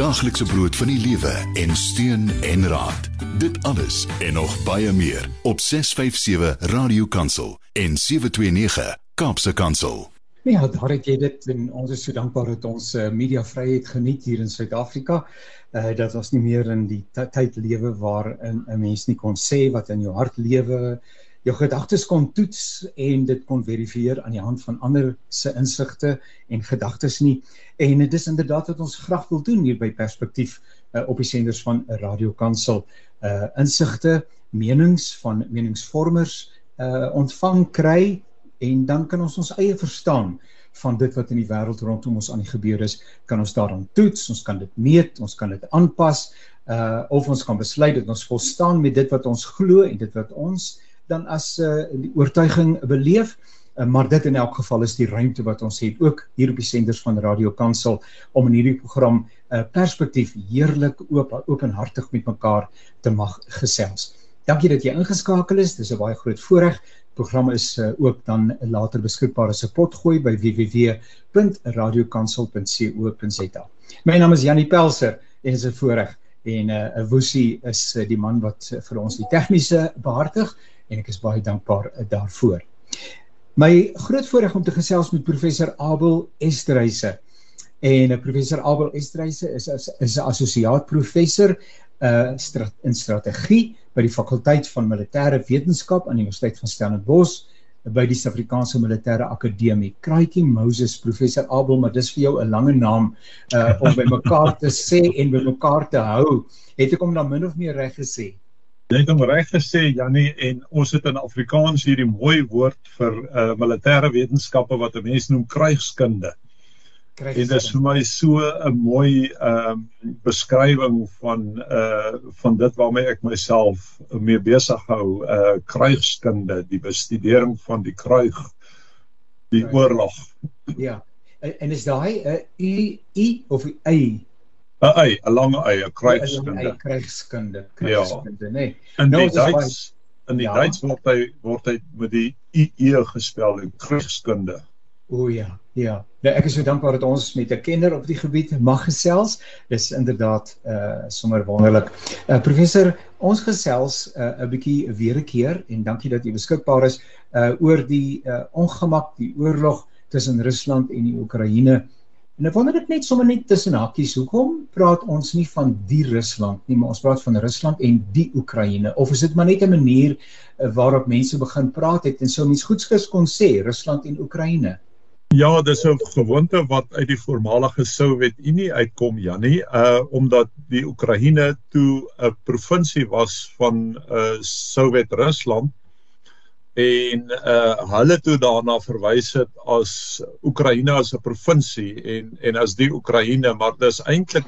daaglikse brood van die lewe en steun en raad. Dit alles en nog baie meer op 657 Radio Kansel en 729 Kaapse Kansel. Ja, daar het jy dit en ons is so dankbaar dat ons uh, media vryheid geniet hier in Suid-Afrika. Uh dat ons nie meer in die tyd lewe waar 'n mens nie kon sê wat in jou hart lewe jou gedagtes kon toets en dit kon verifieer aan die hand van ander se insigte en gedagtes nie. En dit is inderdaad wat ons graag wil doen hier by Perspektief uh, op die senders van 'n radiokansel. Uh insigte, menings van meningsvormers uh ontvang kry en dan kan ons ons eie verstaan van dit wat in die wêreld rondom ons aan die gebeur is, kan ons daaraan toets, ons kan dit meet, ons kan dit aanpas, uh of ons kan besluit dat ons volstaan met dit wat ons glo en dit wat ons dan as uh, die oortuiging beleef uh, maar dit in elk geval is die ruimte wat ons het ook hier op die senders van Radio Kansel om in hierdie program 'n uh, perspektief heerlik oop openhartig met mekaar te mag gesels. Dankie dat jy ingeskakel is. Dis 'n baie groot voorreg. Program is uh, ook dan later beskikbaar as 'n potgooi by www.radiokansel.co.za. My naam is Janie Pelser en dit is 'n voorreg en 'n uh, Woesie is uh, die man wat uh, vir ons die tegniese behartig en ek is baie dankbaar uh, daarvoor. My groot voorreg om te gesels met professor Abel Estreise. En uh, professor Abel Estreise is is, is 'n assosiaat professor uh strat, in strategie by die fakulteit van militêre wetenskap aan die Universiteit van Stellenbosch by die Suid-Afrikaanse Militêre Akademie. Kraaitjie Moses professor Abel, maar dis vir jou 'n lange naam uh om by mekaar te sê en by mekaar te hou. Het ek hom dan min of meer reg gesê? Jy het hom reg gesê Jannie en ons het in Afrikaans hierdie mooi woord vir uh militêre wetenskappe wat 'n mens noem krygskunde. En dit is vir my so 'n mooi ehm uh, beskrywing van uh van dit waarmee ek myself mee besig hou, uh krygskunde, die bestudering van die kruig, die oorlog. Ja. En, is daai 'n u u of 'n y 'n ei, 'n lang ei, 'n krygskunde. Krygskunde, krygskunde, ja. nee. In nou, die Duits in die ja. Duits word hy word hy met die IE gespel, die krygskunde. O ja, ja. Nou ek is so dankbaar dat ons met 'n kenner op die gebied mag gesels. Dis inderdaad uh sommer wonderlik. Uh professor, ons gesels uh 'n bietjie weer 'n keer en dankie dat u beskikbaar is uh oor die uh ongemak, die oorlog tussen Rusland en die Oekraïne. En ek wonder dit net sommer net tussen hakkies, hoekom praat ons nie van die Rusland nie, maar ons praat van Rusland en die Oekraïne of is dit maar net 'n manier uh, waarop mense begin praat het en sou mens goedskrif kon sê Rusland en Oekraïne? Ja, dis 'n gewoonte wat uit die voormalige Sowjetunie uitkom, Jannie, uh omdat die Oekraïne toe 'n provinsie was van uh Sowjet-Rusland en uh hulle toe daarna verwys het as Oekraïne as 'n provinsie en en as die Oekraïne maar dis eintlik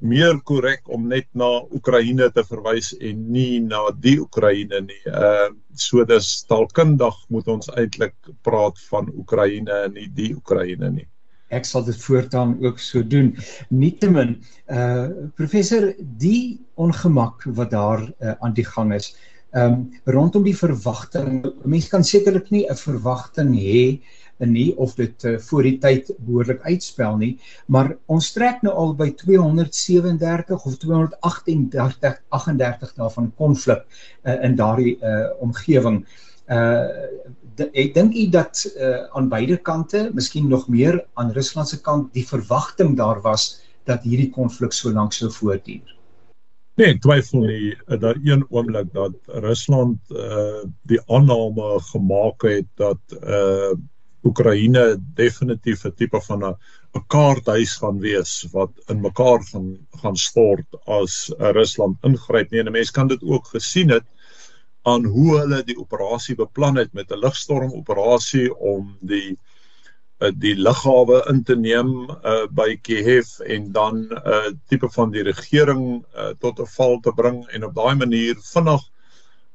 meer korrek om net na Oekraïne te verwys en nie na die Oekraïne nie. Uh so dis taalkundig moet ons eintlik praat van Oekraïne en nie die Oekraïne nie. Ek sal dit voortaan ook so doen. Nietemin, uh professor, die ongemak wat daar uh, aan die gang is, ehm um, rondom die verwagting mense kan sekerlik nie 'n verwagting hê nie of dit uh, voor die tyd behoorlik uitspel nie maar ons trek nou al by 237 of 238 38 daarvan konflik uh, in daardie uh, omgewing. Uh ek dink u dat uh, aan beide kante miskien nog meer aan Rusland se kant die verwagting daar was dat hierdie konflik so lank sou voortduur Nee, twyfel nie eh, dat een oomblik dat Rusland uh die aanname gemaak het dat uh Oekraïne definitief 'n tipe van 'n 'n kaarthuis gaan wees wat in mekaar gaan gaan stort as uh, Rusland ingryp nie. En mense kan dit ook gesien het aan hoe hulle die operasie beplan het met 'n lugstorm operasie om die uh, die lughawe in te neem uh, by Kiev en dan 'n uh, tipe van die regering uh, tot 'n val te bring en op daai manier vinnig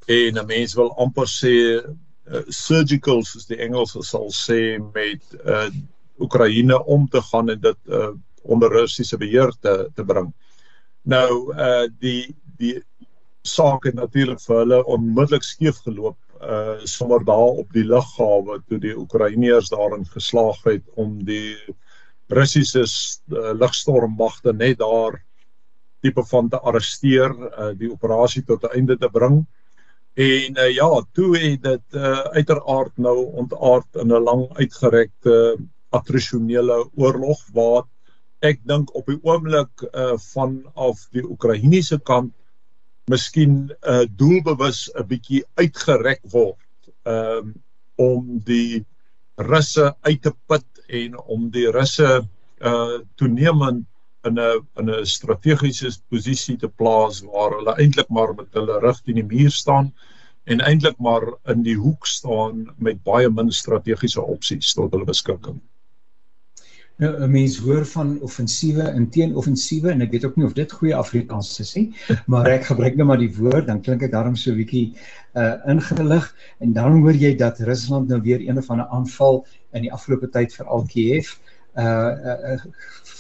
en 'n mens wil amper sê uh, surgical soos die Engelse sal sê met uh, Oekraïne om te gaan en dit uh, onder Russiese beheer te te bring. Nou uh die die saak het natuurlik vir hulle onmiddellik skeef geloop uh sommer daar op die lughawe toe die Oekraïners daarin geslaag het om die Russiese uh, lugstormmagte net daar tipe van te arresteer, uh, die operasie tot 'n einde te bring. En uh, ja, toe het dit uh, uiteraard nou ontaard in 'n lang uitgerekte attrisionele oorlog waar ek dink op die oomblik uh vanaf die Oekraïense kant miskien uh doelbewus 'n bietjie uitgerek word um om die russe uit te put en om die russe uh toenemend in 'n in 'n strategiese posisie te plaas waar hulle eintlik maar met hulle rug teen die muur staan en eintlik maar in die hoek staan met baie min strategiese opsies tot hulle beskikking. Nou 'n mens hoor van offensiewe en teenoffensiewe en ek weet ook nie of dit goeie Afrikaans is nie, maar ek gebruik nou maar die woord, dan klink dit daarom so 'n bietjie uh ingelig en dan hoor jy dat Rusland nou weer een of ander aanval in die afgelope tyd vir al Kiev uh, uh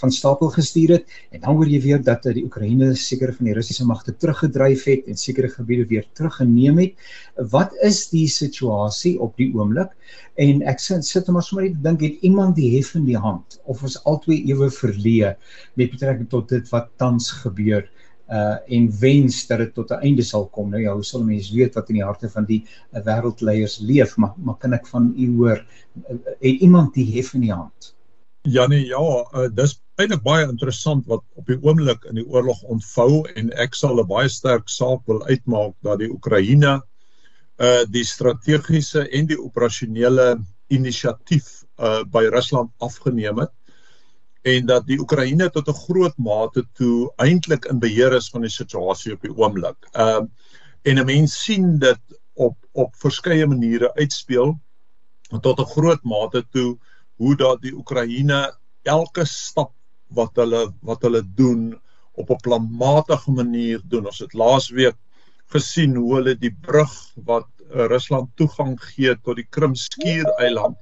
van stapel gestuur het en dan hoor jy weer dat uh, die Oekraïne sekere van die Russiese magte teruggedryf het en sekere gebiede weer teruggeneem het. Wat is die situasie op die oomblik? En ek sit sit maar sommer net dink het iemand die hef in die hand of ons albei ewe verleë met betrekking tot dit wat tans gebeur uh en wens dat dit tot 'n einde sal kom. Nou ja, hoe sal mense weet wat in die harte van die uh, wêreldleiers leef, maar maar kan ek van u hoor uh, het iemand die hef in die hand? Janie, ja, uh, dis eintlik baie interessant wat op die oomblik in die oorlog ontvou en ek sal 'n baie sterk saak wil uitmaak dat die Oekraïne uh die strategiese en die operasionele inisiatief uh by Rusland afgeneem het en dat die Oekraïne tot 'n groot mate toe eintlik in beheer is van die situasie op die oomblik. Uh en 'n mens sien dit op op verskeie maniere uitspeel tot 'n groot mate toe hoe dat die Oekraïne elke stap wat hulle wat hulle doen op 'n planmatige manier doen. Ons het laasweek gesien hoe hulle die brug wat uh, Rusland toegang gee tot die Krimskiereiland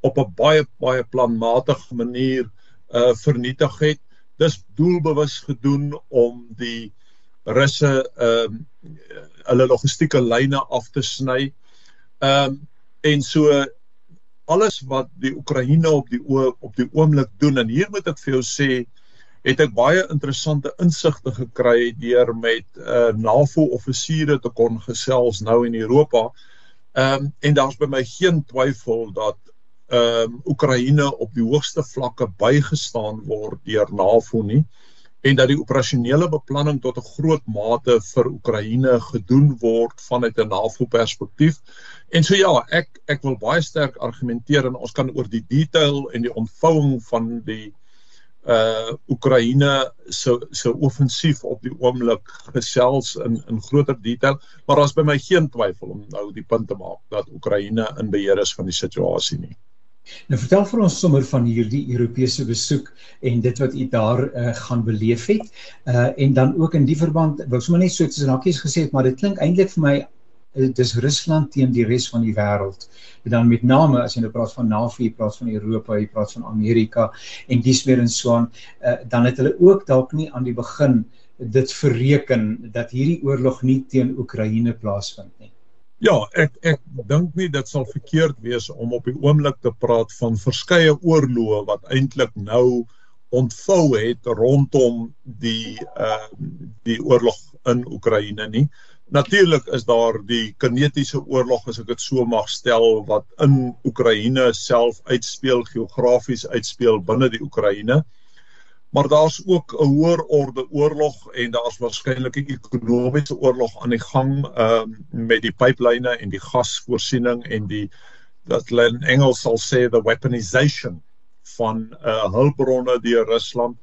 op 'n baie baie planmatige manier uh vernietig het. Dis doelbewus gedoen om die Russe ehm uh, hulle logistieke lyne af te sny. Ehm um, en so alles wat die Oekraïne op die op die oomblik doen en hier moet ek vir jou sê het ek baie interessante insigte gekry deur met uh NAVO offisiere te kon gesels nou in Europa. Ehm um, en daar's by my geen twyfel dat ehm um, Oekraïne op die hoogste vlakke bygestaan word deur NAVO nie en dat die operasionele beplanning tot 'n groot mate vir Oekraïne gedoen word vanuit 'n NAVO perspektief. En so ja, ek ek wil baie sterk argumenteer en ons kan oor die detail en die ontvouing van die uh Oekraïne se se offensief op die oomblik gesels in in groter detail, maar daar's by my geen twyfel om nou die punt te maak dat Oekraïne in beheer is van die situasie nie. Nou vertel vir ons sommer van hierdie Europese besoek en dit wat u daar uh, gaan beleef het. Uh en dan ook in die verband, wou sommer net so tussen hakies gesê het, maar dit klink eintlik vir my Eh, dis Rusland teen die res van die wêreld. En dan met name as jy nou praat van NAVO, jy praat van Europa, jy praat van Amerika en dis meer en so aan, uh, dan het hulle ook dalk nie aan die begin dit verreken dat hierdie oorlog nie teen Oekraïne plaasvind nie. Ja, ek ek dink nie dit sal verkeerd wees om op die oomblik te praat van verskeie oorloë wat eintlik nou ontvou het rondom die uh die oorlog in Oekraïne nie. Natuurlik is daar die kinetiese oorlog as ek dit so mag stel wat in Oekraïne self uitspeel geografies uitspeel binne die Oekraïne. Maar daar's ook 'n hoër orde oorlog en daar's waarskynlik 'n ekonomiese oorlog aan die gang ehm uh, met die pyplyne en die gasvoorsiening en die wat hulle in Engels sal sê the weaponization van uh hulpbronne deur Rusland.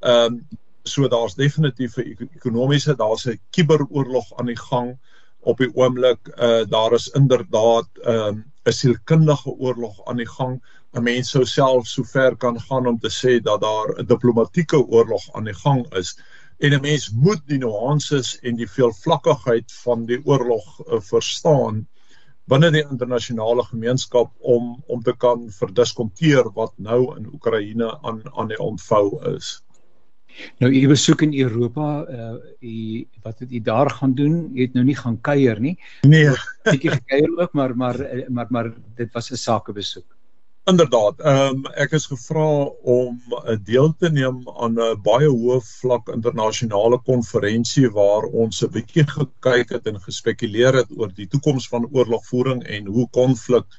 Ehm um, so daar's definitief 'n ekonomiese daar's 'n kuberoorlog aan die gang op die oomblik uh daar is inderdaad 'n um, 'n sielkundige oorlog aan die gang 'n mens sou self so ver kan gaan om te sê dat daar 'n diplomatieke oorlog aan die gang is en 'n mens moet die nuances en die veelvlakkigheid van die oorlog uh, verstaan binne die internasionale gemeenskap om om te kan verdiskonteer wat nou in Oekraïne aan aan die ontvou is. Nou u besoek in Europa, uh u wat het u daar gaan doen? U het nou nie gaan kuier nie. Nee, bietjie gekuier ook, maar maar maar maar dit was 'n sakebesoek. Inderdaad. Um, ek is gevra om uh, deel te neem aan 'n uh, baie hoë vlak internasionale konferensie waar ons 'n bietjie gekyk het en gespekuleer het oor die toekoms van oorlogvoering en hoe konflik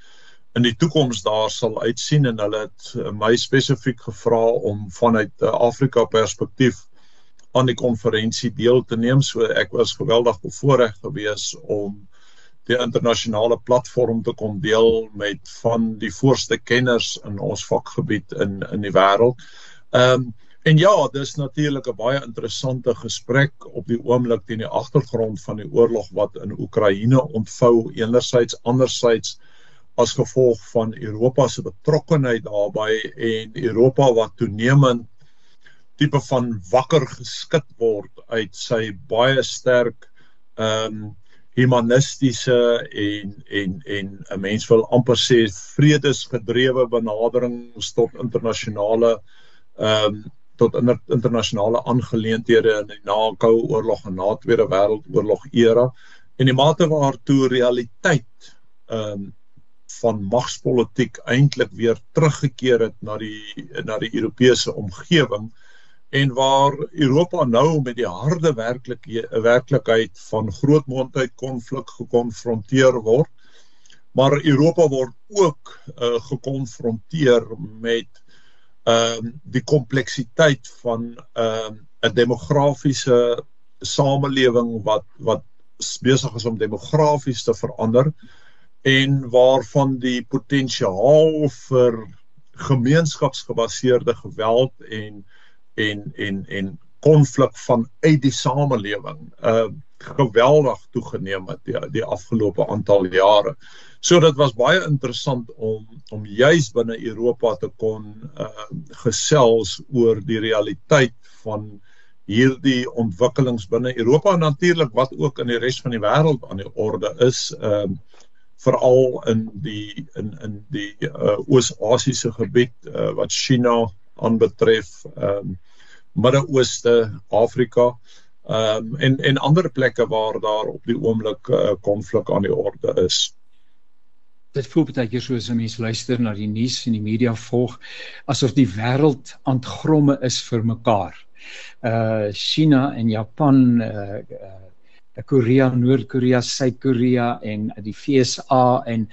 in die toekoms daar sal uitsien en hulle het uh, my spesifiek gevra om vanuit 'n uh, Afrika perspektief aan die konferensie deel te neem. So ek was geweldig bevoorreg geweest om die internasionale platform te kom deel met van die voorste kenners in ons vakgebied in in die wêreld. Ehm um, en ja, dis natuurlik 'n baie interessante gesprek op die oomblik teen die agtergrond van die oorlog wat in Oekraïne ontvou enerzijds anderzijds as gevolg van Europa se betrokkeheid daarbey en Europa wat toenemend tipe van wakker geskit word uit sy baie sterk ehm um, humanistiese en en en 'n mens wil amper sê vredesgedrewe benaderings tot internasionale ehm um, tot inter, internasionale aangeleenthede in die na-koue oorlog en na Tweede Wêreldoorlog era. En die mate waartoe realiteit ehm um, van magspolitiek eintlik weer teruggekeer het na die na die Europese omgewing en waar Europa nou met die harde werklik werklikheid van grootmoondheid konflik gekonfronteer word maar Europa word ook uh, gekonfronteer met ehm uh, die kompleksiteit van ehm uh, 'n demografiese samelewing wat wat besig is om demografies te verander en waarvan die potensiaal vir gemeenskapsgebaseerde geweld en en en en konflik van uit die samelewing uh geweldig toegeneem het die, die afgelope aantal jare. So dit was baie interessant om om juis binne Europa te kon uh gesels oor die realiteit van hierdie ontwikkelings binne Europa en natuurlik wat ook in die res van die wêreld aan die orde is um uh, veral in die in in die uh, Oos-Asiese gebied uh, wat China aanbetref um Midde-Ooste, Afrika, ehm um, en en ander plekke waar daar op die oomblik 'n uh, konflik aan die orde is. Dit voel baie keer soos 'n mens luister na die nuus en die media volg asof die wêreld aan gromme is vir mekaar. Uh China en Japan uh, uh Korea, Noord-Korea, Suid-Korea en die FSA en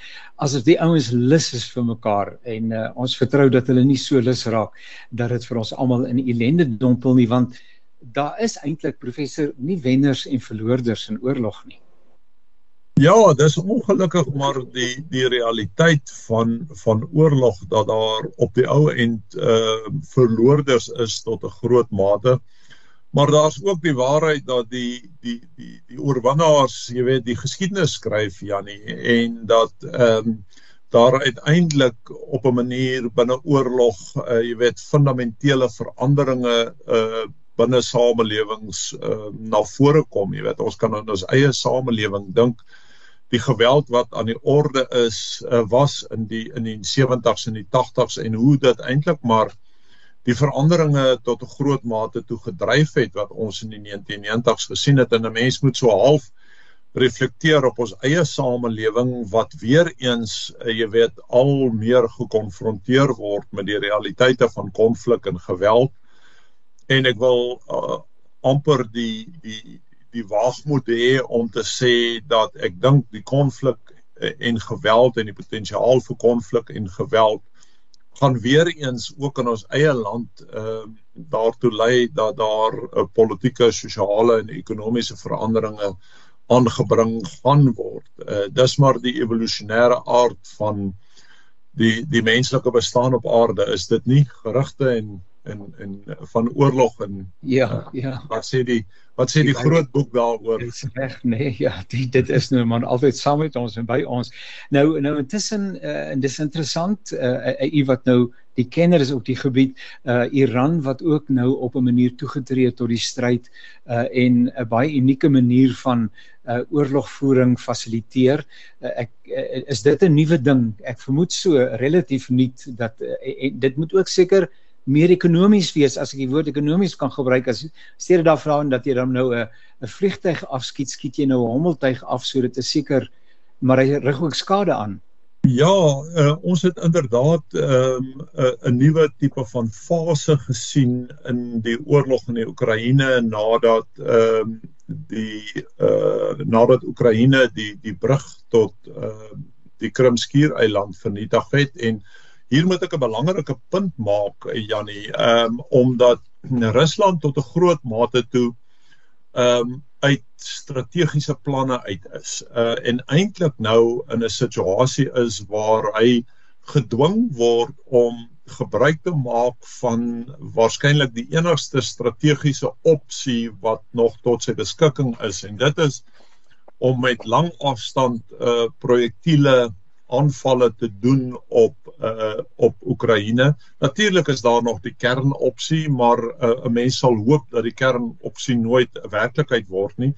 asof die ouens lus is vir mekaar en uh, ons vertrou dat hulle nie so lus raak dat dit vir ons almal in ellende dompel nie want daar is eintlik professor nie wenners en verloorders in oorlog nie. Ja, dis ongelukkig maar die die realiteit van van oorlog dat daar op die ou end uh verloorders is tot 'n groot mate. Maar daar's ook die waarheid dat die die die die oorwinnaars, jy weet, die geskiedenis skryf Jannie en dat ehm um, daar uiteindelik op 'n manier binne oorlog, uh, jy weet, fundamentele veranderinge uh binne samelewings uh na vore kom, jy weet. Ons kan in ons eie samelewing dink die geweld wat aan die orde is uh, was in die in die 70s en die 80s en hoe dit eintlik maar die veranderinge tot 'n groot mate toe gedryf het wat ons in die 1990s gesien het en 'n mens moet so half reflekteer op ons eie samelewing wat weer eens eh, jy weet al meer gekonfronteer word met die realiteite van konflik en geweld. En ek wil uh, amper die die die waagmoed hê om te sê dat ek dink die konflik eh, en geweld en die potensiaal vir konflik en geweld gaan weer eens ook in ons eie land ehm uh, daartoe lei dat daar 'n uh, politieke, sosiale en ekonomiese veranderinge aangebring gaan word. Uh, dis maar die evolusionêre aard van die die menslike bestaan op aarde is dit nie gerigte en en en van oorlog en ja uh, ja. wat sê die wat sê die, die groot boek daaroor? Dis reg nee ja die, dit is nou maar altyd saam met ons en by ons. Nou nou intussen uh, en dis interessant uh, uh, u wat nou die kenner is op die gebied uh, Iran wat ook nou op 'n manier toegetree het tot die stryd uh, en 'n baie unieke manier van uh, oorlogvoering fasiliteer uh, ek uh, is dit 'n nuwe ding? Ek vermoed so relatief nuut dat uh, en dit moet ook seker meer ekonomies wees as ek die woord ekonomies kan gebruik as steede daarvan dat jy dan nou 'n 'n vliegtyg afskiet skiet jy nou 'n hommeltuig af so dit is seker maar hy rig ook skade aan. Ja, uh, ons het inderdaad 'n um, uh, 'n nuwe tipe van fase gesien in die oorlog in die Oekraïne nadat ehm um, die uh nadat Oekraïne die die brug tot ehm uh, die Krimskiereiland vernietig het en hier moet ek 'n belangrike punt maak Jannie, ehm um, omdat Rusland tot 'n groot mate toe ehm um, uit strategiese planne uit is. Uh en eintlik nou in 'n situasie is waar hy gedwing word om gebruik te maak van waarskynlik die enigste strategiese opsie wat nog tot sy beskikking is en dit is om met lang afstand uh projektiele aanvalle te doen op uh op Oekraïne. Natuurlik is daar nog die kernopsie, maar uh, 'n mens sal hoop dat die kernopsie nooit 'n werklikheid word nie.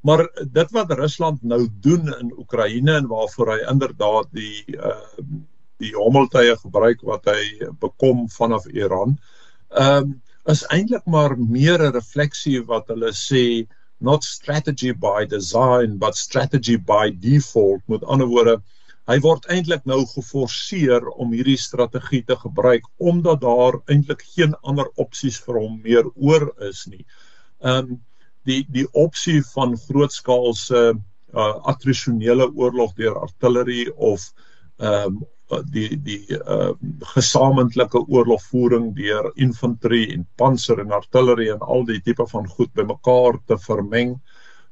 Maar dit wat Rusland nou doen in Oekraïne en waarvoor hy inderdaad die uh die hommeltuie gebruik wat hy bekom vanaf Iran, ehm um, is eintlik maar meer 'n refleksie wat hulle sê not strategy by design but strategy by default met ander woorde hy word eintlik nou geforseer om hierdie strategie te gebruik omdat daar eintlik geen ander opsies vir hom meer oor is nie. Ehm um, die die opsie van grootskaalse uh, attrisionele oorlog deur artillerie of ehm um, die die uh, gesamentlike oorlogvoering deur infantry en panser en artillerie en al die tipe van goed bymekaar te vermeng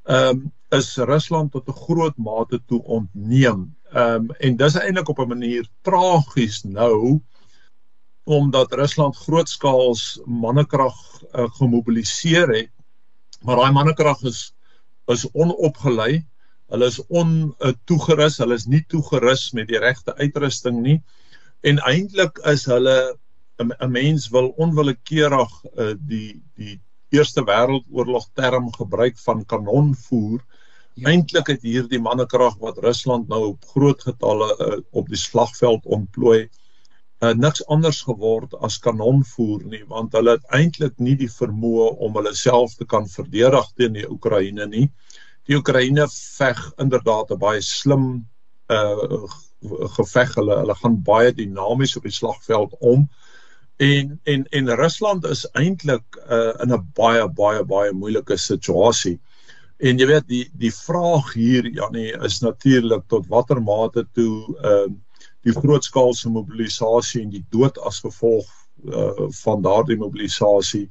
ehm um, is Rusland tot 'n groot mate toe ontneem Ehm um, en dis eintlik op 'n manier tragies nou omdat Rusland grootskaals mannekrag uh, gemobiliseer het. Maar daai mannekrag is is onopgelei. Hulle is ontoegerus, uh, hulle is nie toegerus met die regte uitrusting nie. En eintlik is hulle 'n mens wil onwillekeurig uh, die die Eerste Wêreldoorlog term gebruik van kanonvoer. Ja. Eintlik het hierdie mannekrag wat Rusland nou op groot getalle uh, op die slagveld ontplooi uh, niks anders geword as kanonvoer nie want hulle het eintlik nie die vermoë om hulle self te kan verdedig teen die Oekraïne nie. Die Oekraïne veg inderdaad 'n baie slim uh geveg hulle hulle gaan baie dinamies op die slagveld om en en en Rusland is eintlik uh, in 'n baie baie baie moeilike situasie. En jy weet die die vraag hier Janie is natuurlik tot watter mate toe ehm uh, die grootskaalse mobilisasie en die dood as gevolg uh, van daardie mobilisasie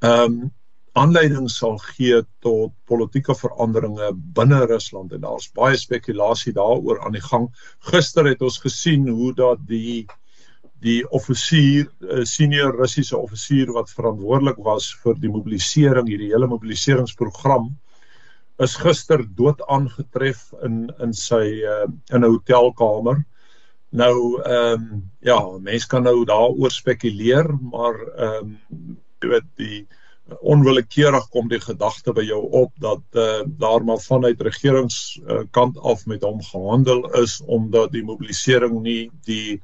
ehm um, aanleiding sal gee tot politieke veranderinge binne Rusland en daar's baie spekulasie daaroor aan die gang. Gister het ons gesien hoe dat die die offisier uh, senior Russiese offisier wat verantwoordelik was vir die mobilisering hierdie hele mobiliseringsprogram is gister dood aangetref in in sy uh, in 'n hotelkamer. Nou ehm um, ja, mense kan nou daaroor spekuleer, maar ehm um, jy weet die onwillekeurig kom die gedagte by jou op dat uh, daar maar vanuit regeringskant af met hom gehandel is omdat die mobilisering nie die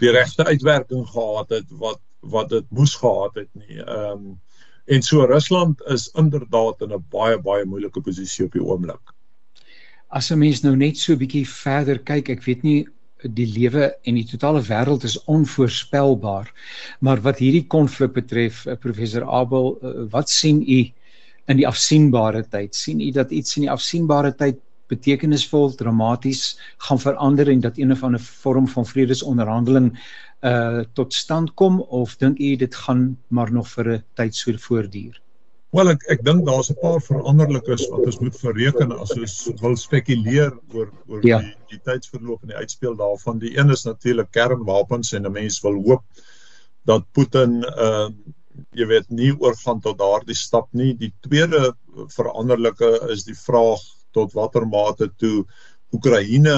die regte uitwerking gehad het wat wat dit moes gehad het nie. Ehm um, En so Rusland is inderdaad in 'n baie baie moeilike posisie op die oomblik. As 'n mens nou net so 'n bietjie verder kyk, ek weet nie die lewe en die totale wêreld is onvoorspelbaar. Maar wat hierdie konflik betref, eh, professor Abel, eh, wat sien u in die afsienbare tyd? sien u dat iets in die afsienbare tyd betekenisvol, dramaties gaan verander en dat een of ander vorm van vredesonderhandeling uh tot stand kom of dink u dit gaan maar nog vir 'n tyd so voortduur? Wel ek ek dink daar's 'n paar veranderlikes wat ons moet verreken as ons wil spekuleer oor oor ja. die die tydsverloop en die uitspeel daarvan. Die een is natuurlik kernwapens en 'n mens wil hoop dat Putin uh jy weet nie oorgaan tot daardie stap nie. Die tweede veranderlike is die vraag tot watter mate toe Oekraïne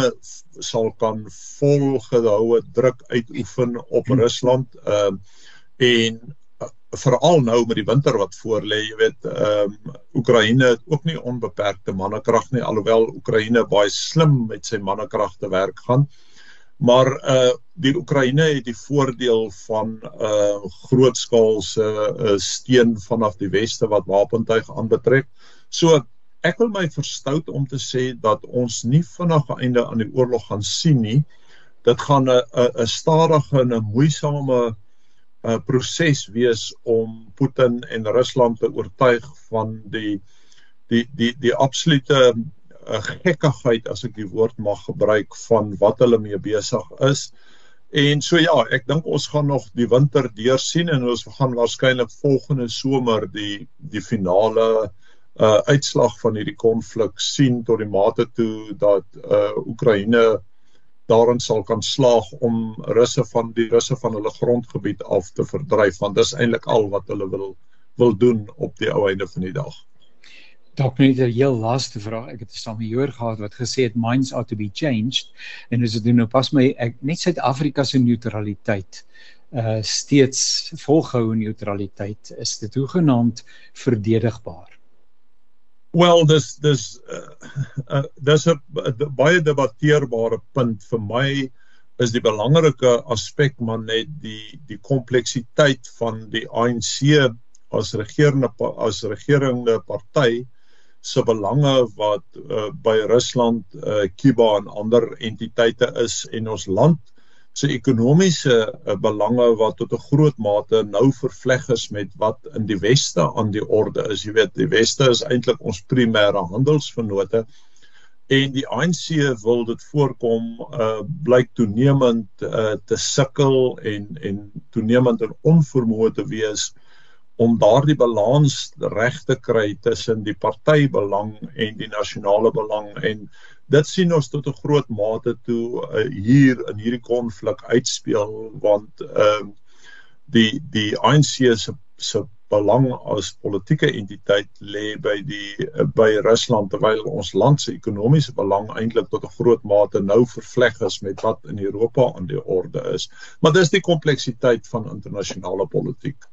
sal kan volgehoue druk uitoefen op hmm. Rusland ehm uh, en uh, veral nou met die winter wat voorlê, jy weet, ehm um, Oekraïne het ook nie onbeperkte mannekrag nie alhoewel Oekraïne baie slim met sy mannekrag te werk gaan. Maar uh die Oekraïne het die voordeel van 'n uh, grootskaalse uh, steun vanaf die weste wat wapentuig aanbetref. So ek wil my verstout om te sê dat ons nie vinnig 'n einde aan die oorlog gaan sien nie. Dit gaan 'n 'n stadige en 'n moeisame 'n uh, proses wees om Putin en Rusland te oortuig van die die die die absolute uh, gekkigheid as ek die woord mag gebruik van wat hulle mee besig is. En so ja, ek dink ons gaan nog die winter deursien en ons gaan waarskynlik volgende somer die die finale uh uitslag van hierdie konflik sien tot die mate toe dat uh Oekraïne daarin sal kan slaag om russe van die russe van hulle grondgebied af te verdryf want dis eintlik al wat hulle wil wil doen op die ou einde van die dag. Dalk net 'n heel laaste vraag. Ek het 'n samejoer gehad wat gesê het minds ought to be changed en as dit nou pas my ek net Suid-Afrika se neutraliteit uh steeds volgehou neutraliteit is dit hoegenaamd verdedigbaar. Wel dis dis uh, uh, dis 'n baie debatteerbare punt. Vir my is die belangrike aspek maar net die die kompleksiteit van die ANC as regerende as regerende party se belange wat uh, by Rusland, uh, Kuba en ander entiteite is en ons land se ekonomiese uh, belange wat tot 'n groot mate nou vervleg is met wat in die weste aan die orde is. Jy weet, die weste is eintlik ons primêre handelsvennote en die ANC wil dit voorkom uh blyk toenemend uh te sukkel en en toenemend in onvermoë te wees om daardie balans reg te kry tussen die partybelang en die nasionale belang en dit sien ons tot 'n groot mate toe uh, hier in hierdie konflik uitspeel want ehm uh, die die ANC se se belang as politieke entiteit lê by die uh, by Rusland terwyl ons land se ekonomiese belang eintlik tot 'n groot mate nou vervleg is met wat in Europa aan die orde is. Maar dis die kompleksiteit van internasionale politiek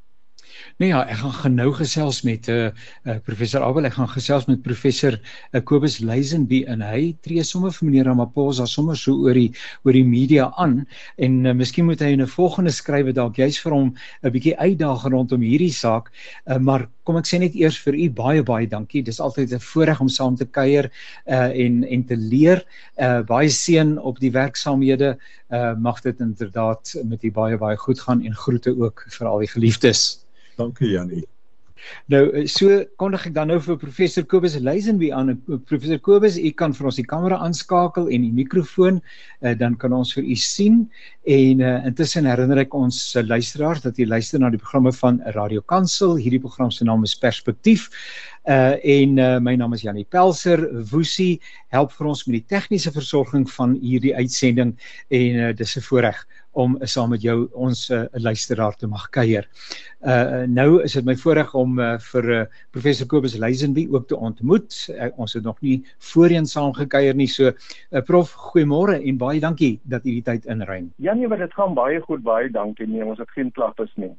Nee ja, ek gaan genou gesels met 'n uh, eh, uh, eh, professor Abel, ek gaan gesels met professor uh, Kobus Luizenby en hy tree sommer vir meneer Ramaphosa sommer so oor die oor die media aan en uh, miskien moet hy in 'n volgende skrywe dalk juist vir hom 'n bietjie uitdaag rondom hierdie saak. Uh, maar kom ek sê net eers vir u baie baie dankie. Dis altyd 'n voorreg om saam te kuier uh, en en te leer. Uh, baie seën op die werksaamhede. Uh, mag dit inderdaad met u baie baie goed gaan en groete ook vir al die geliefdes. Dankie Jannie. Nou eh, so kondig ek dan nou vir professor Kobus Luizenby aan. Eh, professor Kobus, u kan vir ons die kamera aanskakel en die mikrofoon, uh, dan kan ons vir u sien. En uh, intussen herinner ek ons uh, luisteraars dat u luister na die programme van Radio Kansel. Hierdie program se naam is Perspektief. Uh en uh, my naam is Janie Pelser. Woesie help vir ons met die tegniese versorging van hierdie uitsending en uh, dis 'n voorreg om saam met jou ons uh, luisteraar te mag kuier. Uh nou is dit my voorreg om uh, vir uh, professor Kobus Luizenby ook te ontmoet. Uh, ons het nog nie voorheen saam gekuier nie. So uh, prof, goeiemôre en baie dankie dat u die tyd inruim. Ja nee, dit gaan baie goed. Baie dankie. Nee, ons het geen klagtes nie.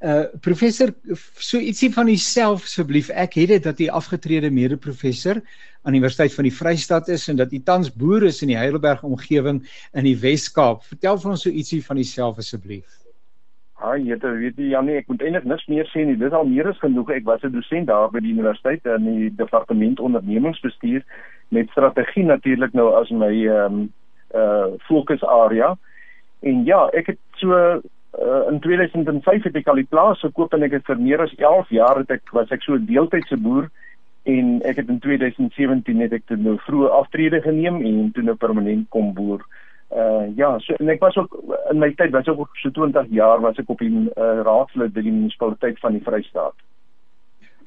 Uh professor so ietsie van uself asseblief. Ek het dit dat u afgetrede mede-professor aan die Universiteit van die Vrystaat is en dat u tans boer is in die Heidelberg omgewing in die Wes-Kaap. Vertel vir ons so ietsie van uself asseblief. Ah, jy weet jy Janie, ek moet eintlik niks meer sê nie. Dis al meer as genoeg. Ek was 'n dosent daar by die universiteit in die departement ondernemingsbestuur met strategie natuurlik nou as my ehm um, uh fokusarea. En ja, ek het so uh, in 2005 het ek al die plaas gekoop en ek het vir meer as 11 jaar het ek was ek so 'n deeltydse boer en ek het in 2017 net ek toe nou vroeë aftrede geneem en toe nou permanent kom boer. Uh ja, so en ek was ook in my tyd was ek ook so 20 jaar was ek op die uh, raadslid by die munisipaliteit van die Vrystaat.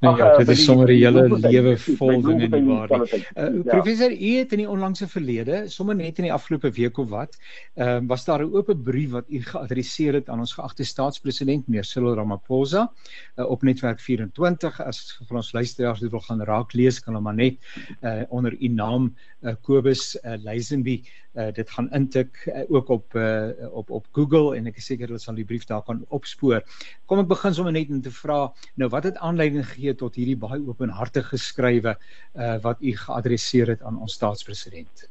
Nou ja, dit is sommer 'n hele lewe vol dinge nie waar nie. Uh, professor, u het in die onlangse verlede, sommer net in die afgelope week of wat, ehm uh, was daar 'n oop brief wat u geadresseer het aan ons geagte staatspresident meneer Cyril Ramaphosa uh, op netwerk 24 as vir ons luisteraars dit wil gaan raak lees kan hulle maar net uh, onder u naam uh, Kobus uh, Luizenby uh, dit gaan intik uh, ook op uh, op op Google en ek is seker hulle sal die brief daar kan opspoor. Kom ek begin sommer net om te vra nou wat het aanleiding gegee tot hierdie baie openhartige skrywe uh, wat u geadresseer het aan ons staatspresident?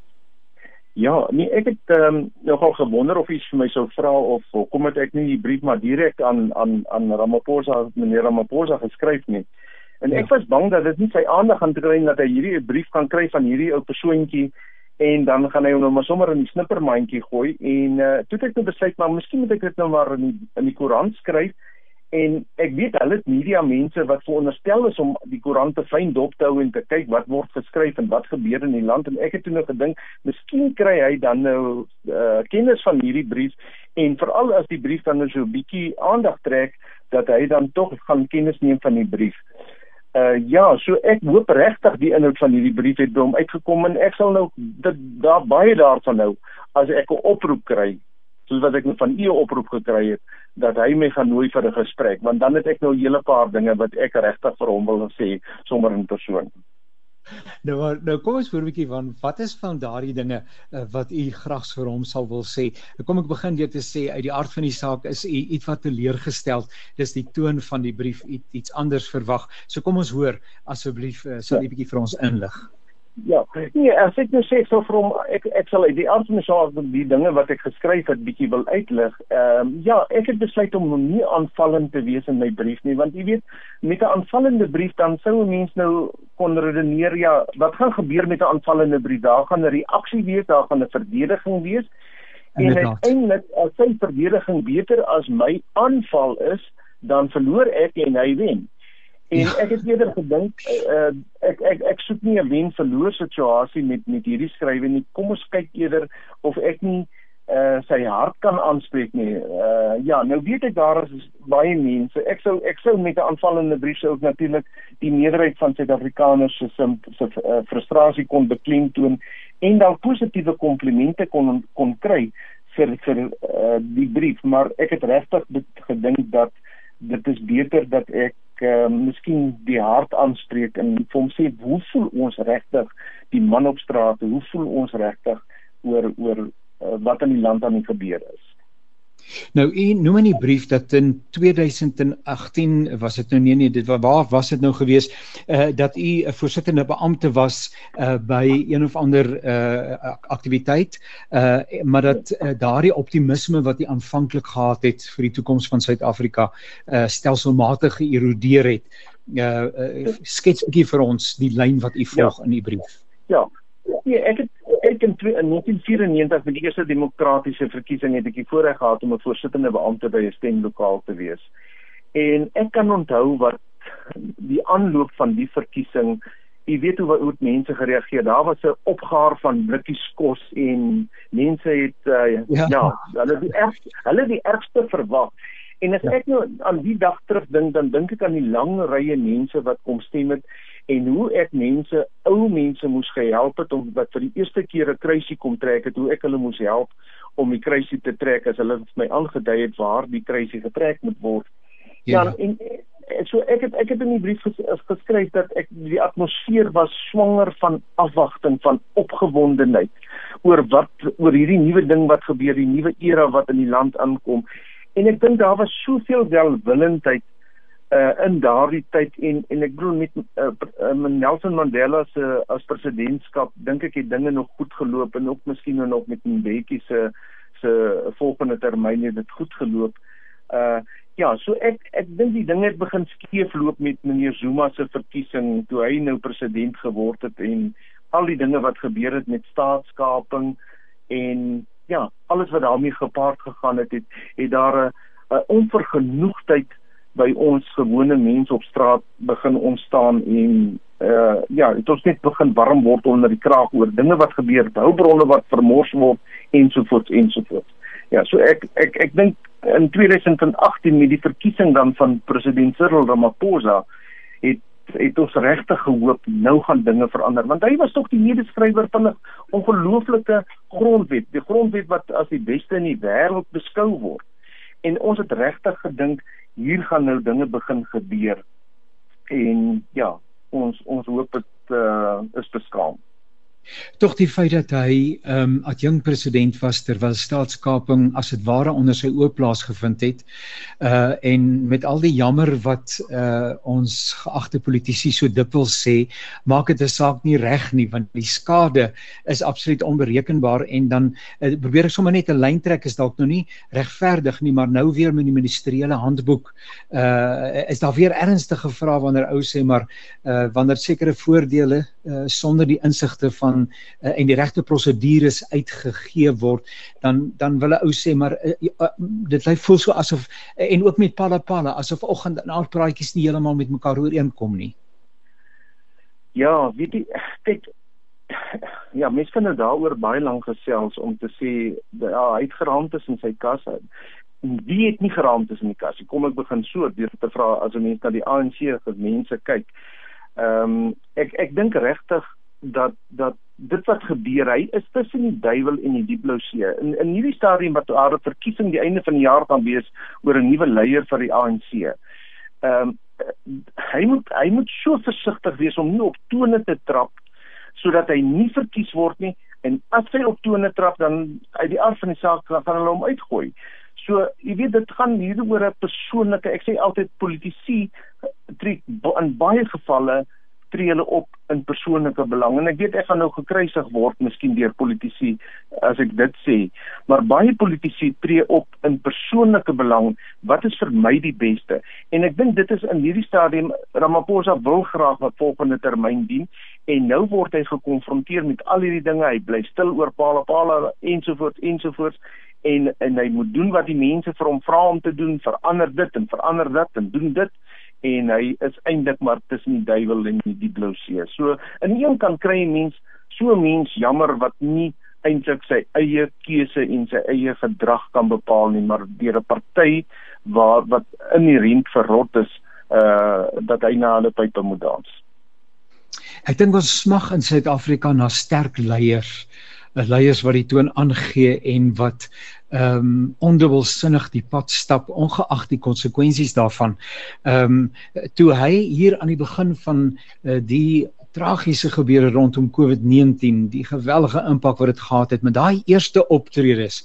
Ja, nee, ek het ehm um, nogal gewonder of u vir my sou vra of kom dit ek nie die brief maar direk aan aan aan Ramaphosa, meneer Ramaphosa geskryf nie. En ek ja. was bang dat dit nie sy aandag gaan kry dat hy hierdie brief kan kry van hierdie ou persoontjie en dan gaan hy hom nou maar sommer in die snippermandjie gooi en uh, toe het ek nou besluit maar miskien moet ek dit nou maar in die, in die koerant skryf en ek weet hulle het media mense wat veronderstel is om die koerant te fyn dop te hou en te kyk wat word geskryf en wat gebeur in die land en ek het toe nou gedink miskien kry hy dan nou uh, kennis van hierdie brief en veral as die brief dan nou so 'n bietjie aandag trek dat hy dan tog gaan kennis neem van die brief. Uh ja, so ek hoop regtig die inhoud van hierdie brief het by hom uitgekom en ek sal nou dit daar baie daarvan nou as ek 'n oproep kry soos wat ek nou van u oproep gekry het dat hy my gaan nooi vir 'n gesprek want dan het ek nou 'n hele paar dinge wat ek regtig vir hom wil sê sommer in persoon. Nou maar nou kom ons voor 'n bietjie van wat is van daardie dinge uh, wat u graag vir hom sal wil sê. Nou kom ek begin deur te sê uit die aard van die saak is u iets wat teleurgestel. Dis die toon van die brief iets anders verwag. So kom ons hoor asseblief uh, sal u bietjie vir ons inlig. Ja, nee, as ek nou sê so vir hom ek ek sal die antwoord van die dinge wat ek geskryf het bietjie wil uitlig. Ehm um, ja, ek het besluit om nie aanvallend te wees in my brief nie, want jy weet, met 'n aanvallende brief dan sou 'n mens nou kon redeneer ja, wat gaan gebeur met 'n aanvallende brief? Daar gaan 'n reaksie wees, daar gaan 'n verdediging wees. En uiteindelik as sy verdediging beter as my aanval is, dan verloor ek en hy wen. En ja. ek het eerder gedink uh, ek ek ek soek nie 'n wen verloor situasie met met hierdie skrywe nie. Kom ons kyk eerder of ek nie uh sy hart kan aanspreek nie. Uh ja, nou weet ek daar is baie mense. Ek sou ek sou met 'n aanvallende brief sou ook natuurlik die meerderheid van Suid-Afrikaners se se uh, frustrasie kon beklemtoon en dan positiewe komplimente kon kon kry vir vir uh die brief, maar ek het regtig gedink dat dit is beter dat ek uh, miskien die hart aanspreek en vir hom sê hoe voel ons regtig die man op straat? Hoe voel ons regtig oor oor uh, wat in die land aan die gebeur is Nou u noem in die brief dat in 2018 was dit nou nee nee dit waar was dit nou gewees uh, dat u 'n voorsittende beampte was uh, by een of ander uh, aktiwiteit uh, maar dat uh, daardie optimisme wat u aanvanklik gehad het vir die toekoms van Suid-Afrika uh, stelselmatig geërodeer het. Uh, uh, skets 'n bietjie vir ons die lyn wat u volg ja. in u brief. Ja. Nee ek het in, in 1994 met die eerste demokratiese verkiesing het ek die voorreg gehad om 'n voorsittende beampte by 'n stemlokaal te wees. En ek kan onthou wat die aanloop van die verkiesing, jy weet hoe hoe mense gereageer. Daar was 'n opgaar van blikkies kos en mense het uh, ja. ja, hulle die erg hulle die ergste verwag. En as ja. ek nou aan die dag terugdink, dan dink ek aan die lang rye mense wat kom stem het en hoe ek mense, ou mense moes gehelp het om wat vir die eerste keer 'n kruisie kom trek het, hoe ek hulle moes help om die kruisie te trek as hulle my aangedui het waar die kruisie getrek moet word. Ja, ja en, en so ek het ek het in die brief ges, geskryf dat ek die atmosfeer was swanger van afwagting, van opgewondenheid oor wat oor hierdie nuwe ding wat gebeur, die nuwe era wat in die land aankom. En ek dink daar was soveel welwillendheid uh in daardie tyd en en ek bedoel met uh, uh, Nelson Mandela se uh, as presidentskap dink ek het dinge nog goed geloop en ook miskien nog met Mbeki se se volgende termyn het dit goed geloop. Uh ja, so ek ek dink die dinge het begin skeefloop met meneer Zuma se verkiesing toe hy nou president geword het en al die dinge wat gebeur het met staatskaping en ja, alles wat daarmee gepaard gegaan het het het daar 'n onvergenoegdheid by ons gewone mense op straat begin ontstaan en uh ja, dit ons net begin warm word onder die kraag oor dinge wat gebeur, hulpbronne wat vermors word ensovoorts ensovoorts. Ja, so ek ek ek dink in 2018 met die verkiesing dan van president Cyril Ramaphosa het het ons regtig gehoop nou gaan dinge verander want hy was tog die medeskrywer van 'n ongelooflike grondwet, die grondwet wat as die beste in die wêreld beskou word. En ons het regtig gedink hier gaan nou dinge begin gebeur. En ja, ons ons hoop dit uh, is beskaam. Tog die feit dat hy ehm um, adjunk president was terwyl staatskaping as dit ware onder sy oë plaasgevind het uh en met al die jammer wat uh ons geagte politici so dikwels sê maak dit 'n saak nie reg nie want die skade is absoluut onberekenbaar en dan uh, probeer ek sommer net 'n lyn trek is dalk nou nie regverdig nie maar nou weer met die ministeriële handboek. Uh is daar weer ernstige vrae wanneer ou sê maar uh wanneer sekere voordele uh sonder die insigte van van uh, en die regte prosedures uitgegee word dan dan wil 'n ou sê maar uh, uh, dit lyk voel so asof uh, en ook met pala pala asof oggend en aand praatjies nie heeltemal met mekaar ooreenkom nie. Ja, weet jy kyk ja, mens kan nou daaroor baie lank gesels om te sê ja, hy het geraamtes in sy kas. Wie het nie geraamtes in die kas? Kom ek begin so deur te vra as 'n mens na die ANC mense kyk. Ehm um, ek ek dink regtig dat dat dit wat gebeur hy is tussen die duiwel en die diep blou see in in hierdie stadium wat daar 'n verkiesing die einde van die jaar gaan wees oor 'n nuwe leier vir die ANC. Ehm um, hy moet hy moet so versigtig wees om nie op tone te trap sodat hy nie verkies word nie en as hy op tone trap dan uit die aard van die saak gaan hulle hom uitgooi. So jy weet dit gaan hier oor 'n persoonlike ek sê altyd politici trek in baie gevalle tree hulle op in persoonlike belang. En ek weet ek gaan nou gekruisig word miskien deur politici as ek dit sê. Maar baie politici tree op in persoonlike belang. Wat is vir my die beste? En ek dink dit is in hierdie stadium Ramaphosa wil graag 'n volgende termyn dien. En nou word hy gekonfronteer met al hierdie dinge. Hy bly stil oor pala pala ensovoorts ensovoorts. En en hy moet doen wat die mense vir hom vra om te doen. Verander dit en verander dit en doen dit en hy is eintlik maar tussen die duiwel en die blou see. So in een kan kry 'n mens so 'n mens jammer wat nie eintlik sy eie keuse en sy eie gedrag kan bepaal nie, maar deur 'n party waar wat inherënt verrot is uh dat hy na hulle pype moet dans. Ek dink ons smag in Suid-Afrika na sterk leiers, leiers wat die toon aangee en wat ehm um, ondubbelsinnig die pad stap ongeag die konsekwensies daarvan. Ehm um, toe hy hier aan die begin van uh, die tragiese gebeure rondom COVID-19, die geweldige impak wat dit gehad het met daai eerste optredes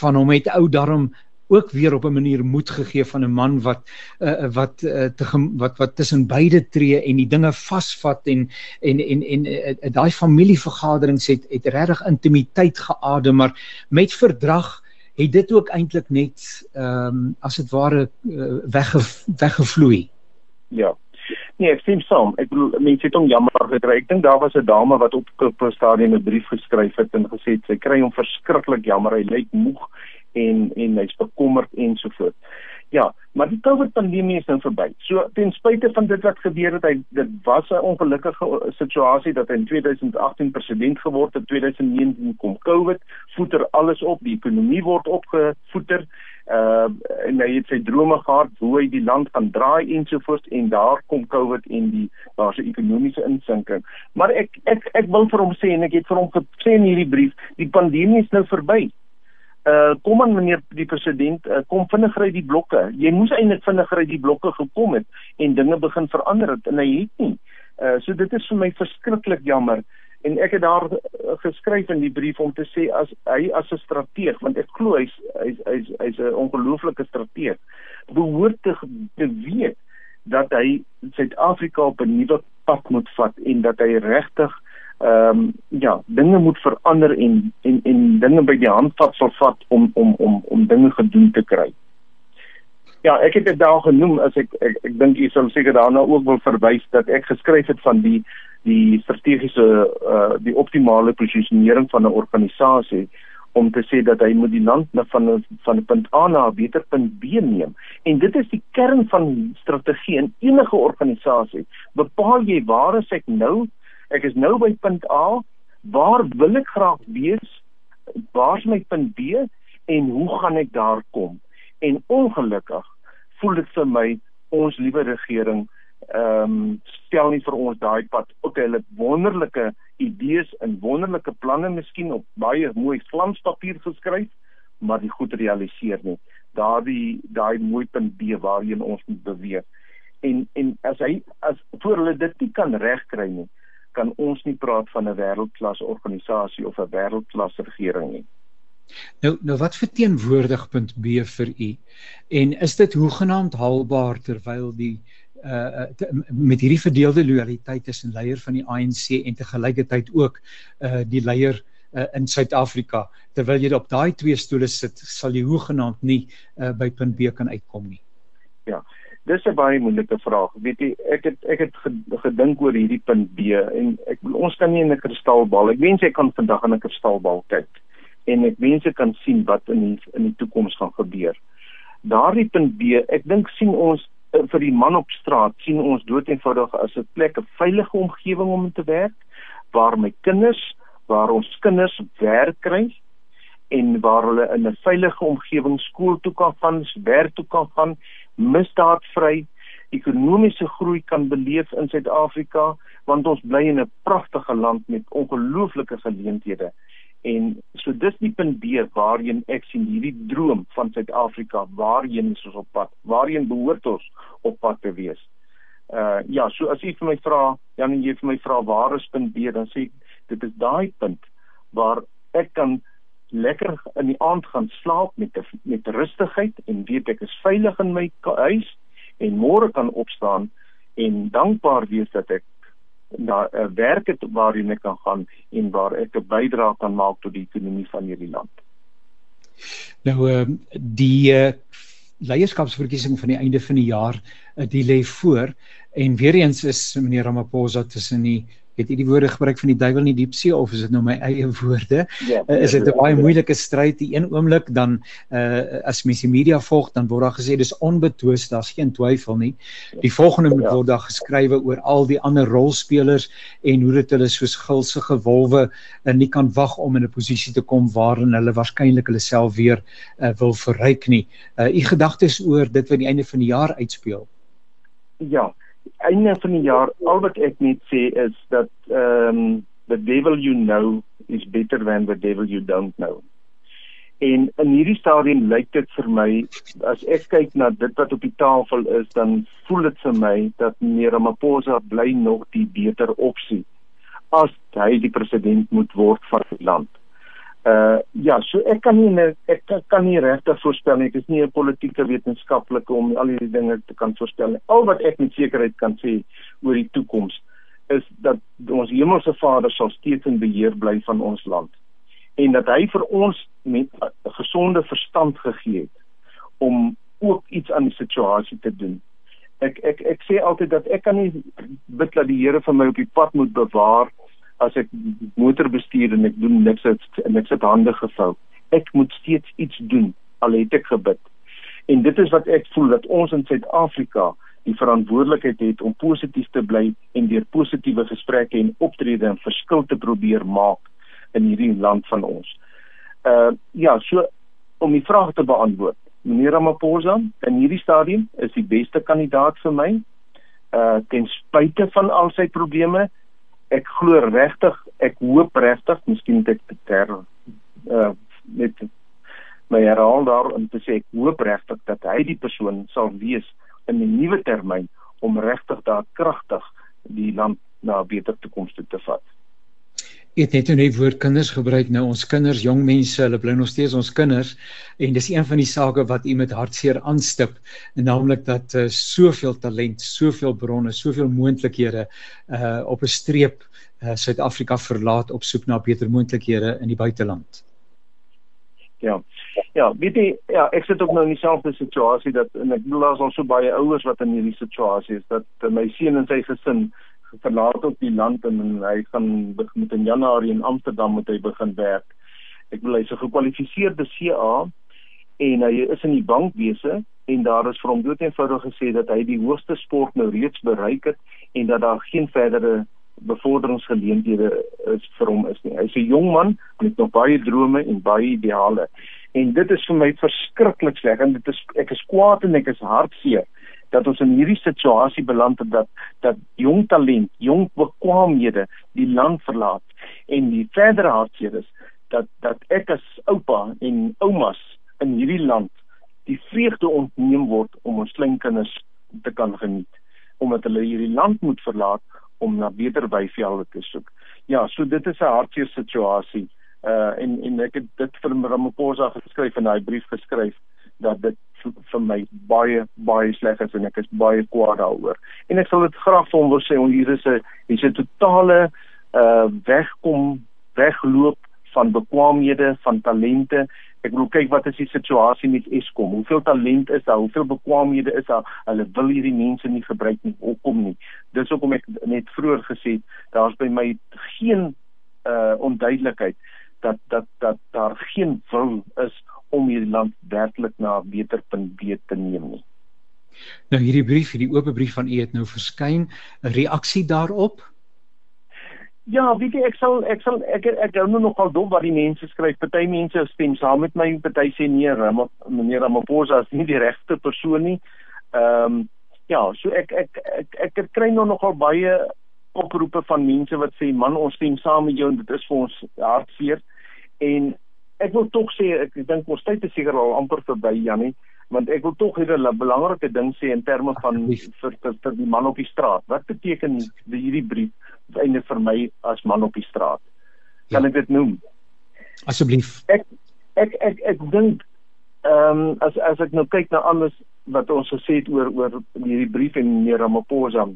van hom met ou darm ook weer op 'n manier moed gegee van 'n man wat uh, wat uh, te wat wat tussen beide tree en die dinge vasvat en en en en uh, daai familievergaderings het het regtig intimiteit geadem maar met verdrag het dit ook eintlik net ehm um, as dit ware uh, wegge, weggevloei. Ja. Nee, ek sien saam. Ek bedoel mense het hom jammer gekry. Ek dink daar was 'n dame wat op 'n stadium 'n brief geskryf het en gesê het sy kry hom verskriklik jammer. Hy lyk moeg en en hy's bekommerd ensovoorts. Ja, maar die COVID pandemie is nou verby. So ten spyte van dit wat gebeur het, hy dit was 'n ongelukkige situasie dat hy in 2018 president geword het, 2019 kom COVID, voeter alles op, die ekonomie word opgevoeter. Uh en hy het sy drome gehad hoe hy die land gaan draai ensovoorts en daar kom COVID en die daar's 'n ekonomiese insinking. Maar ek ek ek wil vir hom sê en ek het vir hom gesê in hierdie brief, die pandemie is nou verby uh kom aan meneer die president uh, kom vinniger uit die blokke. Jy moes eintlik vinniger uit die blokke gekom het en dinge begin verander het en hy het nie. Uh so dit is vir my verskriklik jammer. En ek het daar geskryf in die brief om te sê as hy as 'n strateeg want ek glo hy's hy's hy's hy's 'n ongelooflike strateeg behoort te, te weet dat hy Suid-Afrika op 'n nuwe pad moet vat en dat hy regtig ehm um, ja, dinge moet verander en en en dinge by die handvat sal vat om om om om dinge gedoen te kry. Ja, ek het dit daar genoem as ek ek, ek dink jy sal seker daarna ook wil verwys dat ek geskryf het van die die strategiese uh die optimale posisionering van 'n organisasie om te sê dat hy moet die land na van van punt A na beter punt B neem. En dit is die kern van strategie in enige organisasie. Bepaal jy waar is ek nou Ek is nou by punt A. Waar wil ek graag wees? Waar's my punt B en hoe gaan ek daar kom? En ongelukkig voel dit vir my ons liewe regering ehm um, stel nie vir ons daai pad. Ook hulle wonderlike idees en wonderlike planne miskien op baie mooi glanspapier geskryf, maar die goed realiseer nie. Daardie daai mooi punt B waarheen ons moet beweeg. En en as hy as voor hulle dit nie kan regkry nie, kan ons nie praat van 'n wêreldklas organisasie of 'n wêreldklas regering nie. Nou nou wat verteenwoordig punt B vir u? En is dit hoegenaamd haalbaar terwyl die uh te, met hierdie verdeelde lojaliteit tussen leier van die ANC en te gelykheid ook uh die leier uh, in Suid-Afrika terwyl jy op daai twee stoole sit sal jy hoegenaamd nie uh, by punt B kan uitkom nie. Ja. Dis 'n baie moeilike vraag. Weet jy, ek het ek het gedink oor hierdie punt B en ek ons kan nie in 'n kristalbal. Ek wens ek kan vandag in 'n kristalbal kyk en ek wens ek kan sien wat in die, in die toekoms gaan gebeur. Daardie punt B, ek dink sien ons eh, vir die man op straat sien ons doeteenvoudig as 'n plek 'n veilige omgewing om te werk waar my kinders waar ons kinders werk kry en waar hulle in 'n veilige omgewing skool toe kan gaan, werk toe kan gaan, misdaadvry ekonomiese groei kan beleef in Suid-Afrika want ons bly in 'n pragtige land met ongelooflike geleenthede. En so dis die punt B waarheen ek sien hierdie droom van Suid-Afrika, waarheen is ons op pad? Waarheen behoort ons op pad te wees? Uh ja, so as u vir my vra, Jan jy vir my vra waar is punt B, dan sê ek dit is daai punt waar ek kan lekker in die aand gaan slaap met met rustigheid en weet ek is veilig in my huis en môre kan opstaan en dankbaar wees dat ek na 'n uh, werk het waarin ek kan gaan en waar ek 'n bydrae kan maak tot die ekonomie van hierdie land. Nou ehm uh, die uh, leierskapsverkiesing van die einde van die jaar uh, die lê voor en weer eens is meneer Ramaphosa tussen die het jy die woorde gebruik van die duiwel in die diepsee of is dit nou my eie woorde? Ja, uh, is dit 'n baie moeilike stryd die een oomblik dan uh as mens die media volg dan word daar gesê dis onbetwis, daar's geen twyfel nie. Die volgende moet ja. word daar geskrywe oor al die ander rolspelers en hoe dit hulle soos gulsige wolwe uh, nie kan wag om in 'n posisie te kom waarin hulle waarskynlik hulle self weer uh, wil verryk nie. Uh u gedagtes oor dit wat die einde van die jaar uitspeel? Ja, einde van die jaar al wat ek net sê is dat ehm um, the devil you know is better than the devil you don't know. En in hierdie stadium lyk dit vir my as ek kyk na dit wat op die tafel is dan voel dit vir my dat meneer Ramaphosa bly nog die beter opsie as hy die president moet word van die land. Uh ja, so ek kan nie ek kan nie regtig voorspel nie. Ek is nie 'n politieke wetenskaplike om al hierdie dinge te kan voorspel nie. Al wat ek met sekerheid kan sê oor die toekoms is dat ons Hemelse Vader sal steeds in beheer bly van ons land en dat hy vir ons met 'n gesonde verstand gegee het om ook iets aan die situasie te doen. Ek ek ek sê altyd dat ek kan nie bid dat die Here vir my op die pad moet bewaar as ek motor bestuur en ek doen niks en ek sit hande gevou. Ek moet steeds iets doen al het ek gebid. En dit is wat ek voel dat ons in Suid-Afrika die verantwoordelikheid het om positief te bly en deur positiewe gesprekke en optrede 'n verskil te probeer maak in hierdie land van ons. Uh ja, so om die vraag te beantwoord. Meneer Ramaphosa in hierdie stadium is die beste kandidaat vir my. Uh ten spyte van al sy probleme ek glo regtig, ek hoop regtig, miskien dit ter uh met my herhaal daar om te sê ek hoop regtig dat hy die persoon sal wees in die nuwe termyn om regtig daar kragtig die land na 'n beter toekoms toe te vat. Het net nou woord kinders gebruik nou ons kinders, jong mense, hulle bly nog steeds ons kinders en dis een van die sake wat u met hartseer aanstip naamlik dat uh, soveel talent, soveel bronne, soveel moontlikhede uh op 'n streep uh, Suid-Afrika verlaat op soek na beter moontlikhede in die buiteland. Ja. Ja, weet jy, ja, ek sit ook nou in dieselfde situasie dat en ek bedoel daar's al so baie ouers wat in hierdie situasie is dat uh, my seun en sy gesin verlaat ook die land en, en hy gaan met in Januarie in Amsterdam moet hy begin werk. Ek wil hy's 'n gekwalifiseerde CA en hy is in die bankwese en daar is vir hom dood eenvoudig gesê dat hy die hoogste sport nou reeds bereik het en dat daar geen verdere bevorderingsgeleenthede is vir hom is nie. Hy's 'n jong man met nog baie drome en baie ideale. En dit is vir my verskriklik sleg en dit is ek is kwaad en ek is hartseer dat ons in hierdie situasie beland het dat dat jong talent, jong bekwaamhede die land verlaat en die verdere hartseer is dat dat ek as oupa en oumas in hierdie land die vreugde ontneem word om ons kleinkinders te kan geniet omdat hulle hierdie land moet verlaat om na beter weivelde te soek. Ja, so dit is 'n hartseer situasie. Uh en en ek het dit vir Ramaphosa geskryf in daai brief geskryf dat dit vir my baie baie sleg is en ek is baie kwaad daaroor. En ek sal dit graag vir hom wil sê hier is 'n hier's 'n totale uh wegkom wegloop van bekwaamhede, van talente. Ek wil kyk wat is die situasie met Eskom? Hoeveel talent is daar? Hoeveel bekwaamhede is daar? Hulle wil hierdie mense nie gebruik nie. Hoekom nie? Dis hoekom ek net vroeër gesê het, daar's by my geen uh onduidelikheid dat dat dat daar geen wil is om hierdie land werklik na 'n beter punt B te neem nie. Nou hierdie brief, hierdie oop brief van u het nou verskyn, 'n reaksie daarop? Ja, weet jy ek sal ek sal ek ek hou nou nogal dop wat die mense skryf. Party mense stem saam met my, party sê nee, Ram, meneer Ramaphosa is nie die regte persoon nie. Ehm um, ja, so ek ek ek ek, ek kry nou nogal baie oproepe van mense wat sê man, ons stem saam met jou en dit is vir ons hartseer. En ek wil tog sê ek dink ons tyd is seker al amper verby Janie want ek wil tog hier 'n belangrike ding sê in terme van vir, vir vir die man op die straat. Wat beteken die hierdie brief einde vir my as man op die straat? Kan ja. ek dit noem? Asseblief. Ek ek ek ek dink ehm um, as as ek nou kyk na alles wat ons gesê het oor oor hierdie brief en meneer Ramaphosa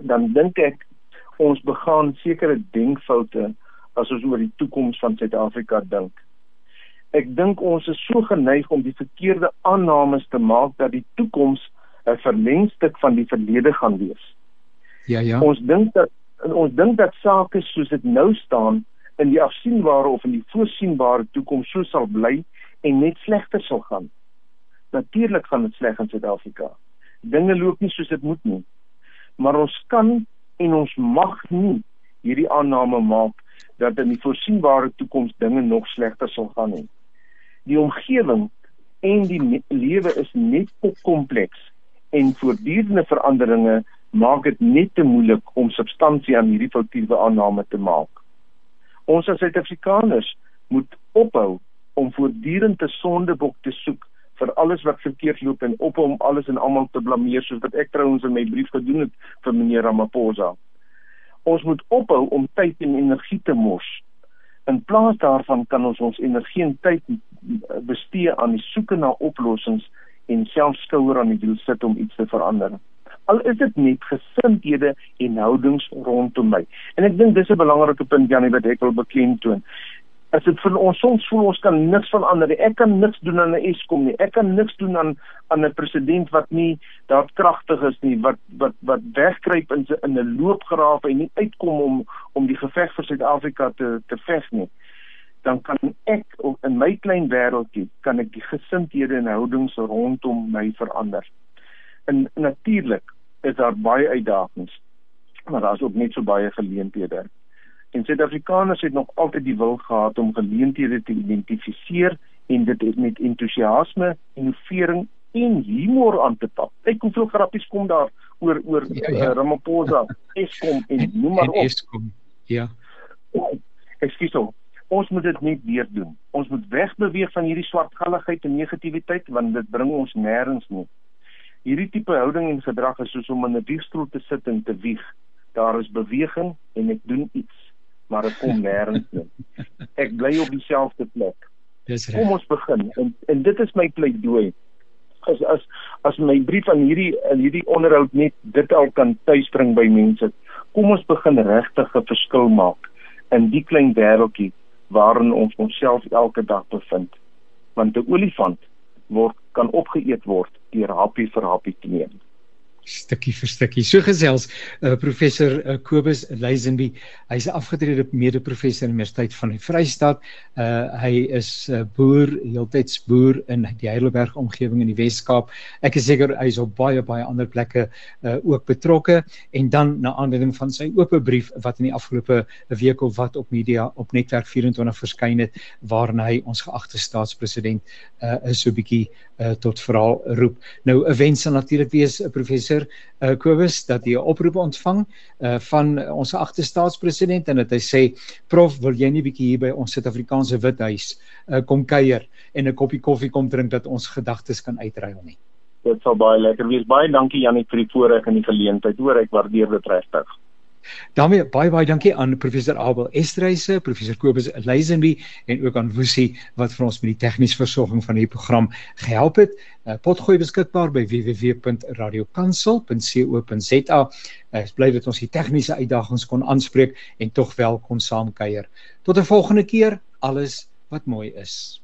dan dink ek ons begaan sekere denkfoute as ons oor die toekoms van Suid-Afrika dink ek dink ons is so geneig om die verkeerde aannames te maak dat die toekoms 'n verlengstuk van die verlede gaan wees. Ja ja. Ons dink dat ons dink dat sake soos dit nou staan in die afsienbare of in die voorsienbare toekoms so sal bly en net slegter sal gaan. Natuurlik gaan dit sleg in Suid-Afrika. Dinge loop nie soos dit moet nie. Maar ons kan en ons mag nie hierdie aanname maak dat in die voorsienbare toekoms dinge nog slegter sal gaan nie die omgewing en die lewe is net te kompleks en voortdurende veranderinge maak dit net te moeilik om substansie aan hierdie foutiewe aanname te maak. Ons as Suid-Afrikaners moet ophou om voortdurend 'n sondebok te soek vir alles wat verkeerd loop en op om alles en almal te blameer soos wat ek trouens in my brief gedoen het vir meneer Ramaphosa. Ons moet ophou om tyd en energie te mors In plaas daarvan kan ons ons energie en tyd bestee aan die soeke na oplossings en self skouer aan die wiel sit om iets te verander. Al is dit net gesindhede en houdings rondom my. En ek dink dis 'n belangrike punt Janie wat ek wil beklemtoon as dit vir ons soms voel ons kan niks van ander nie. Ek kan niks doen aan 'n Eskom nie. Ek kan niks doen aan aan 'n president wat nie daadkragtig is nie, wat wat wat wegkruip in in 'n loopgraaf en nie uitkom om om die geveg vir Suid-Afrika te te veg nie. Dan kan ek in my klein wêreldjie kan ek die gesindhede en houdings rondom my verander. En natuurlik is daar baie uitdagings, maar daar's ook net so baie geleenthede. En Suid-Afrikaners het nog altyd die wil gehad om geleenthede te identifiseer en dit met entoesiasme, innovering en humor aan te pak. Kyk hoeveel grappies kom daar oor oor ja, ja. Uh, Ramaphosa, Eskom en noem maar op. Eskom. Ja. Ekskuus tog. Ons moet dit net weer doen. Ons moet wegbeweeg van hierdie swartgalligheid en negativiteit want dit bring ons nêrens nie. Hierdie tipe houding en gedrag is soos om in 'n wiegstoel te sit en te wieg. Daar is beweging en ek doen iets maar dit kom nêrens nie. Ek bly op dieselfde plek. Dis reg. Kom ons begin en en dit is my pleidooi. As as as my brief aan hierdie in hierdie onderhoud net dit al kan tuisbring by mense. Kom ons begin regtig 'n verskil maak in die klein wêreldjie waarin ons onsself elke dag bevind. Want 'n olifant word kan opgeëet word deur happie vir happie te neem stukkie vir stukkie. So gesels uh, professor uh, Kobus Leisenby. Hy's 'n afgetrede mede-professor aan die Universiteit van die Vrystaat. Uh, hy is 'n uh, boer, heeltyds boer in die Heidelberg omgewing in die Wes-Kaap. Ek is seker hy's op baie baie ander plekke uh, ook betrokke en dan na aanleiding van sy oop brief wat in die afgelope week of wat op media op netwerk 24 verskyn het waarin hy ons geagte staatspresident uh, is so 'n bietjie uh, tot verhaal roep. Nou 'n wens sal natuurlik wees 'n professor gister uh, Kobus dat hy 'n oproep ontvang uh, van ons agter staatspresident en dat hy sê prof wil jy nie bietjie hier by ons Suid-Afrikaanse Withuis uh, kom kuier en 'n koppie koffie kom drink dat ons gedagtes kan uitruil nie. Dit sal baie lekker wees. Baie dankie Jannie vir die voorreg en die geleentheid. Hoor ek waardeer dit regtig. Daarmee baie baie dankie aan professor Abel Estreise, professor Kobus Leisenby en ook aan Woesie wat vir ons met die tegniese versorging van hierdie program gehelp het. Uh, potgooi beskikbaar by www.radiokansel.co.za. Ek uh, bly dat ons die tegniese uitdagings kon aanspreek en tog wel kon saamkuier. Tot 'n volgende keer, alles wat mooi is.